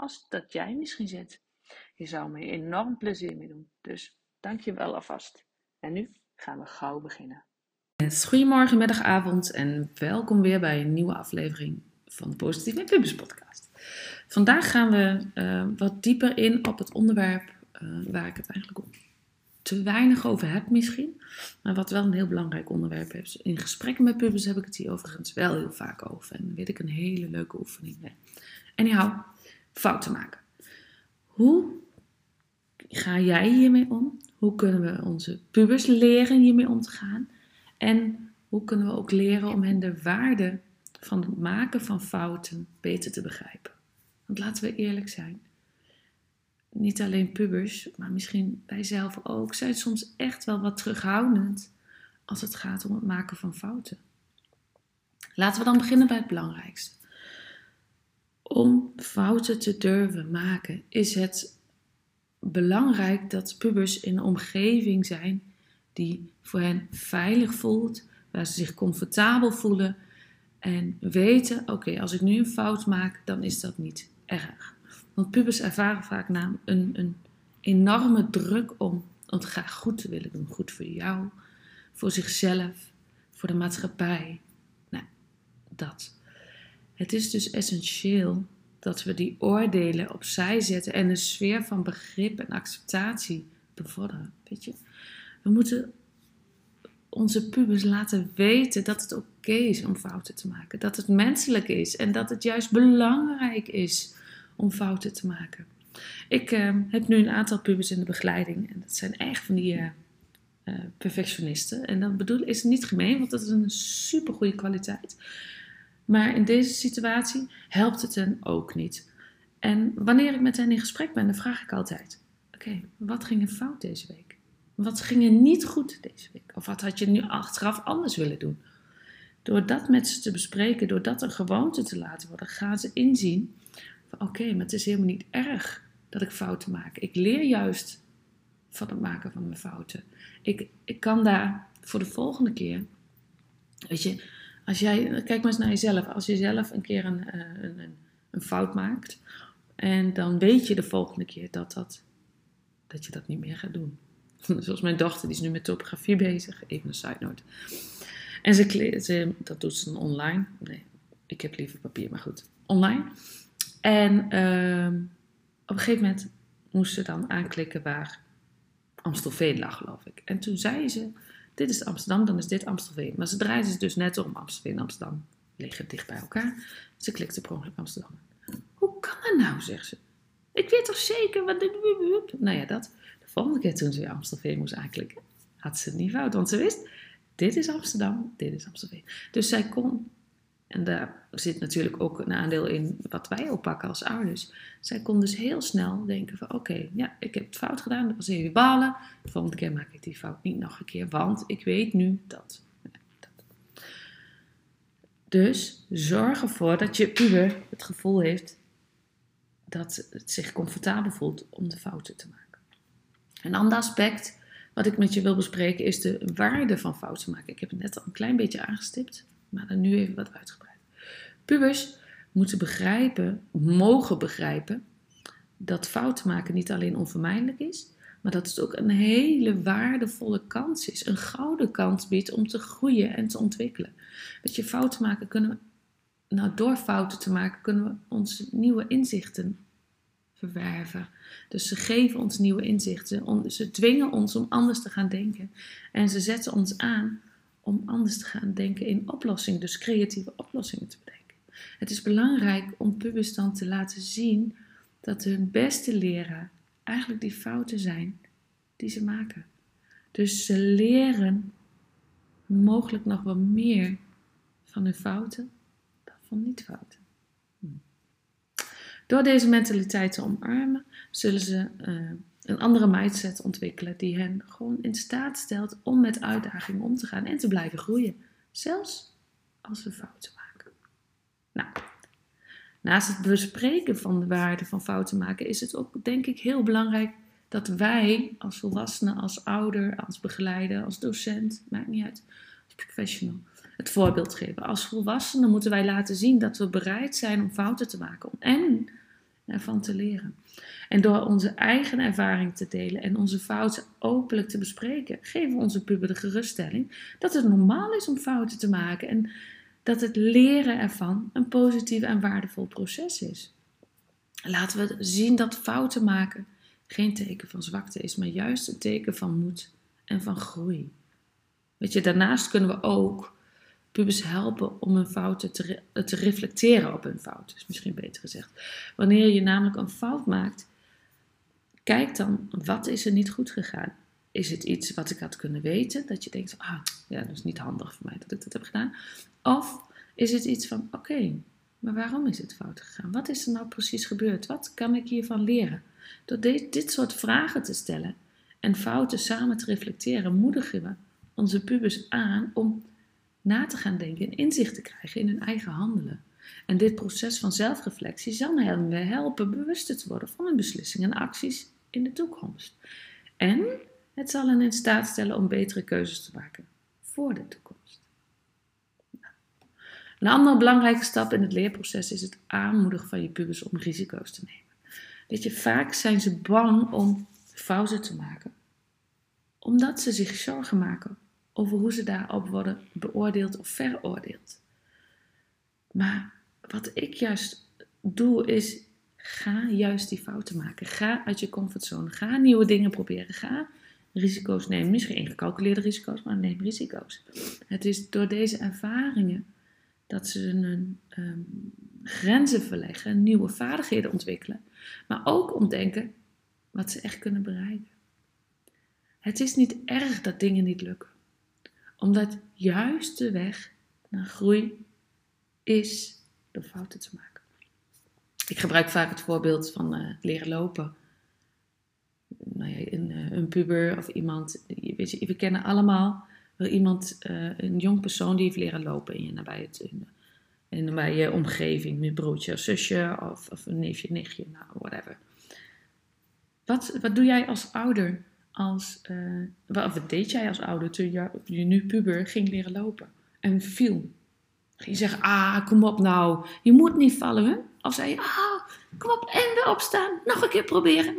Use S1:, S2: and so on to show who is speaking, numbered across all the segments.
S1: als dat jij misschien zit. Je zou me enorm plezier mee doen. Dus dank je wel alvast. En nu gaan we gauw beginnen.
S2: Goedemorgen, middag, avond en welkom weer bij een nieuwe aflevering van de Positieve Pubers podcast. Vandaag gaan we uh, wat dieper in op het onderwerp uh, waar ik het eigenlijk te weinig over heb misschien, maar wat wel een heel belangrijk onderwerp is. In gesprekken met pubers heb ik het hier overigens wel heel vaak over en weet ik een hele leuke oefening. Anyhow, fouten maken. Hoe ga jij hiermee om? Hoe kunnen we onze pubers leren hiermee om te gaan? En hoe kunnen we ook leren om hen de waarde van het maken van fouten beter te begrijpen? Want laten we eerlijk zijn. Niet alleen pubers, maar misschien wij zelf ook, zijn soms echt wel wat terughoudend als het gaat om het maken van fouten. Laten we dan beginnen bij het belangrijkste. Om fouten te durven maken is het belangrijk dat pubers in een omgeving zijn die voor hen veilig voelt, waar ze zich comfortabel voelen en weten: oké, als ik nu een fout maak, dan is dat niet erg. Want pubers ervaren vaak na een, een enorme druk om het graag goed te willen doen. Goed voor jou, voor zichzelf, voor de maatschappij. Nou, dat. Het is dus essentieel dat we die oordelen opzij zetten en een sfeer van begrip en acceptatie bevorderen. Weet je? We moeten onze pubers laten weten dat het oké is om fouten te maken. Dat het menselijk is en dat het juist belangrijk is om fouten te maken. Ik uh, heb nu een aantal pubers in de begeleiding en dat zijn echt van die uh, uh, perfectionisten. En dat bedoel is niet gemeen, want dat is een super goede kwaliteit. Maar in deze situatie helpt het hen ook niet. En wanneer ik met hen in gesprek ben, dan vraag ik altijd: Oké, wat ging er fout deze week? Wat ging er niet goed deze week? Of wat had je nu achteraf anders willen doen? Door dat met ze te bespreken, door dat een gewoonte te laten worden, gaan ze inzien oké, maar het is helemaal niet erg dat ik fouten maak. Ik leer juist van het maken van mijn fouten. Ik, ik kan daar voor de volgende keer, weet je, als jij, kijk maar eens naar jezelf. Als je zelf een keer een, eh, een, een, een fout maakt en dan weet je de volgende keer dat, dat, dat je dat niet meer gaat doen. Zoals mijn dochter, die is nu met topografie bezig. Even een side note. En ze, ze, dat doet ze online. Nee, ik heb liever papier, maar goed. Online. En uh, op een gegeven moment moest ze dan aanklikken waar Amstelveen lag, geloof ik. En toen zei ze, dit is Amsterdam, dan is dit Amstelveen. Maar ze draaide ze dus net om Amstelveen en Amsterdam. Liggen dicht bij elkaar. Ze klikte per ongeluk Amsterdam. Hoe kan dat nou, zegt ze. Ik weet toch zeker wat... Nou ja, dat volgende keer toen ze weer Amstelveen moest aanklikken, had ze het niet fout. Want ze wist, dit is Amsterdam, dit is Amstelveen. Dus zij kon, en daar zit natuurlijk ook een aandeel in wat wij oppakken als ouders. Zij kon dus heel snel denken van oké, ja, ik heb het fout gedaan, dat was even balen. De volgende keer maak ik die fout niet nog een keer, want ik weet nu dat. Dus zorg ervoor dat je puber het gevoel heeft dat het zich comfortabel voelt om de fouten te maken. Een ander aspect wat ik met je wil bespreken is de waarde van fouten maken. Ik heb het net al een klein beetje aangestipt, maar dan nu even wat uitgebreid. Pubers moeten begrijpen, mogen begrijpen, dat fouten maken niet alleen onvermijdelijk is, maar dat het ook een hele waardevolle kans is. Een gouden kans biedt om te groeien en te ontwikkelen. Dat je fouten maken kunnen we, nou door fouten te maken, kunnen we onze nieuwe inzichten verwerven. Dus ze geven ons nieuwe inzichten. Ze dwingen ons om anders te gaan denken. En ze zetten ons aan om anders te gaan denken in oplossingen, dus creatieve oplossingen te bedenken. Het is belangrijk om pubers dan te laten zien dat hun beste leren eigenlijk die fouten zijn die ze maken. Dus ze leren mogelijk nog wel meer van hun fouten dan van niet-fouten. Hm. Door deze mentaliteit te omarmen, zullen ze uh, een andere mindset ontwikkelen die hen gewoon in staat stelt om met uitdagingen om te gaan en te blijven groeien, zelfs als we fouten maken. Nou, naast het bespreken van de waarde van fouten maken is het ook denk ik heel belangrijk dat wij als volwassenen, als ouder, als begeleider, als docent, maakt niet uit, als professional, het voorbeeld geven. Als volwassenen moeten wij laten zien dat we bereid zijn om fouten te maken en ervan te leren. En door onze eigen ervaring te delen en onze fouten openlijk te bespreken, geven we onze puber de geruststelling dat het normaal is om fouten te maken en dat het leren ervan een positief en waardevol proces is. Laten we zien dat fouten maken geen teken van zwakte is, maar juist een teken van moed en van groei. Weet je, daarnaast kunnen we ook pubers helpen om hun fouten te, te reflecteren op hun fouten, is misschien beter gezegd. Wanneer je namelijk een fout maakt, kijk dan, wat is er niet goed gegaan? Is het iets wat ik had kunnen weten? Dat je denkt, ah, ja, dat is niet handig voor mij dat ik dat heb gedaan. Of is het iets van, oké, maar waarom is het fout gegaan? Wat is er nou precies gebeurd? Wat kan ik hiervan leren? Door dit, dit soort vragen te stellen en fouten samen te reflecteren, moedigen we onze pubers aan om na te gaan denken en inzicht te krijgen in hun eigen handelen. En dit proces van zelfreflectie zal hen helpen bewuster te worden van hun beslissingen en acties in de toekomst. En het zal hen in staat stellen om betere keuzes te maken voor de toekomst. Een andere belangrijke stap in het leerproces is het aanmoedigen van je pubers om risico's te nemen. Weet je, vaak zijn ze bang om fouten te maken, omdat ze zich zorgen maken over hoe ze daarop worden beoordeeld of veroordeeld. Maar wat ik juist doe is, ga juist die fouten maken. Ga uit je comfortzone. Ga nieuwe dingen proberen. Ga risico's nemen. Misschien ingecalculeerde risico's, maar neem risico's. Het is door deze ervaringen dat ze hun um, grenzen verleggen, nieuwe vaardigheden ontwikkelen, maar ook ontdekken wat ze echt kunnen bereiken. Het is niet erg dat dingen niet lukken omdat juist de weg naar groei is door fouten te maken. Ik gebruik vaak het voorbeeld van uh, leren lopen. Nou ja, een, uh, een, puber of iemand, weet je, we kennen allemaal iemand, uh, een jong persoon die heeft leren lopen in je nabije, in, in nabije omgeving, een broertje of zusje of, of een neefje, nichtje, nou, whatever. Wat, wat doe jij als ouder als, uh, wat deed jij als ouder toen je, je nu puber ging leren lopen en viel? Ging je zeggen, ah, kom op nou, je moet niet vallen, hè? Of zei je, ah, kom op en weer opstaan, nog een keer proberen.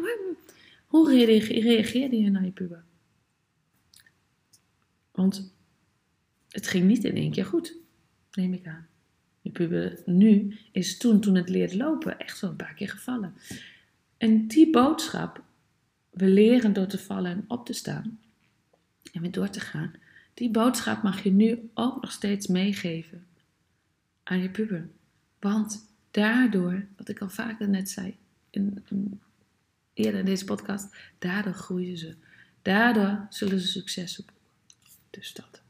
S2: Hoe reageerde je naar je puber? Want het ging niet in één keer goed, neem ik aan. Je puber nu is toen, toen het leerde lopen, echt wel een paar keer gevallen. En die boodschap we leren door te vallen en op te staan en weer door te gaan. Die boodschap mag je nu ook nog steeds meegeven aan je puber. Want daardoor, wat ik al vaker net zei, in, eerder in deze podcast, daardoor groeien ze. Daardoor zullen ze succes boeken. Dus dat.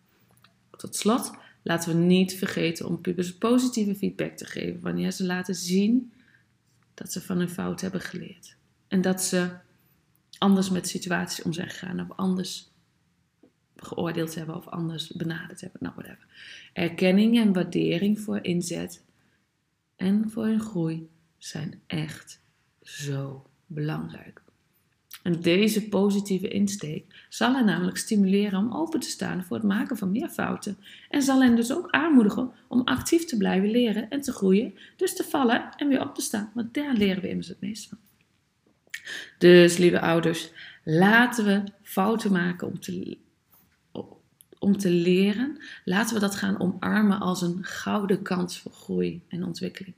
S2: Tot slot, laten we niet vergeten om pubers positieve feedback te geven wanneer ze laten zien dat ze van hun fout hebben geleerd. En dat ze anders met situaties om zijn gegaan of anders geoordeeld hebben of anders benaderd hebben. Nou. Erkenning en waardering voor inzet en voor hun groei zijn echt zo belangrijk. En deze positieve insteek zal hen namelijk stimuleren om open te staan voor het maken van meer fouten. En zal hen dus ook aanmoedigen om actief te blijven leren en te groeien. Dus te vallen en weer op te staan. Want daar leren we immers het meest van. Dus lieve ouders, laten we fouten maken om te, om te leren. Laten we dat gaan omarmen als een gouden kans voor groei en ontwikkeling.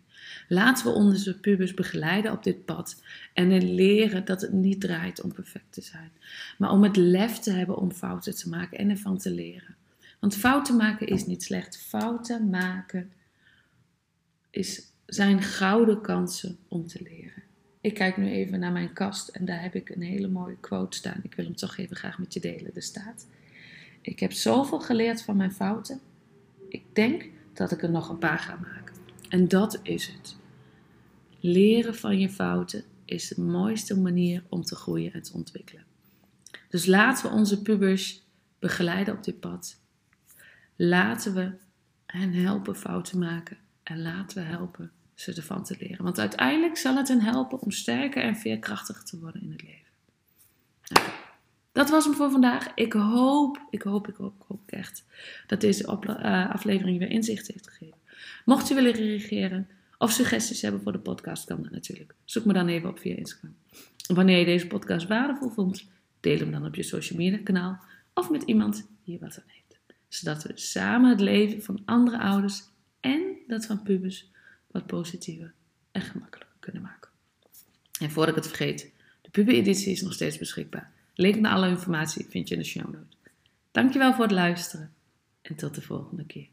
S2: Laten we onze pubers begeleiden op dit pad en leren dat het niet draait om perfect te zijn, maar om het lef te hebben om fouten te maken en ervan te leren. Want fouten maken is niet slecht. Fouten maken is, zijn gouden kansen om te leren. Ik kijk nu even naar mijn kast en daar heb ik een hele mooie quote staan. Ik wil hem toch even graag met je delen. Er staat: Ik heb zoveel geleerd van mijn fouten. Ik denk dat ik er nog een paar ga maken. En dat is het. Leren van je fouten is de mooiste manier om te groeien en te ontwikkelen. Dus laten we onze pubers begeleiden op dit pad. Laten we hen helpen fouten maken en laten we helpen ze ervan te leren. Want uiteindelijk zal het hen helpen om sterker en veerkrachtiger te worden in het leven. Nou, dat was hem voor vandaag. Ik hoop, ik hoop, ik hoop, echt dat deze uh, aflevering weer inzicht heeft gegeven. Mocht u willen reageren of suggesties hebben voor de podcast, kan dat natuurlijk. Zoek me dan even op via Instagram. Wanneer je deze podcast waardevol vond, deel hem dan op je social media kanaal of met iemand die je wat aan heeft. Zodat we samen het leven van andere ouders en dat van pubers wat positiever en gemakkelijker kunnen maken. En voordat ik het vergeet, de pubereditie is nog steeds beschikbaar. Link naar alle informatie vind je in de show notes. Dankjewel voor het luisteren en tot de volgende keer.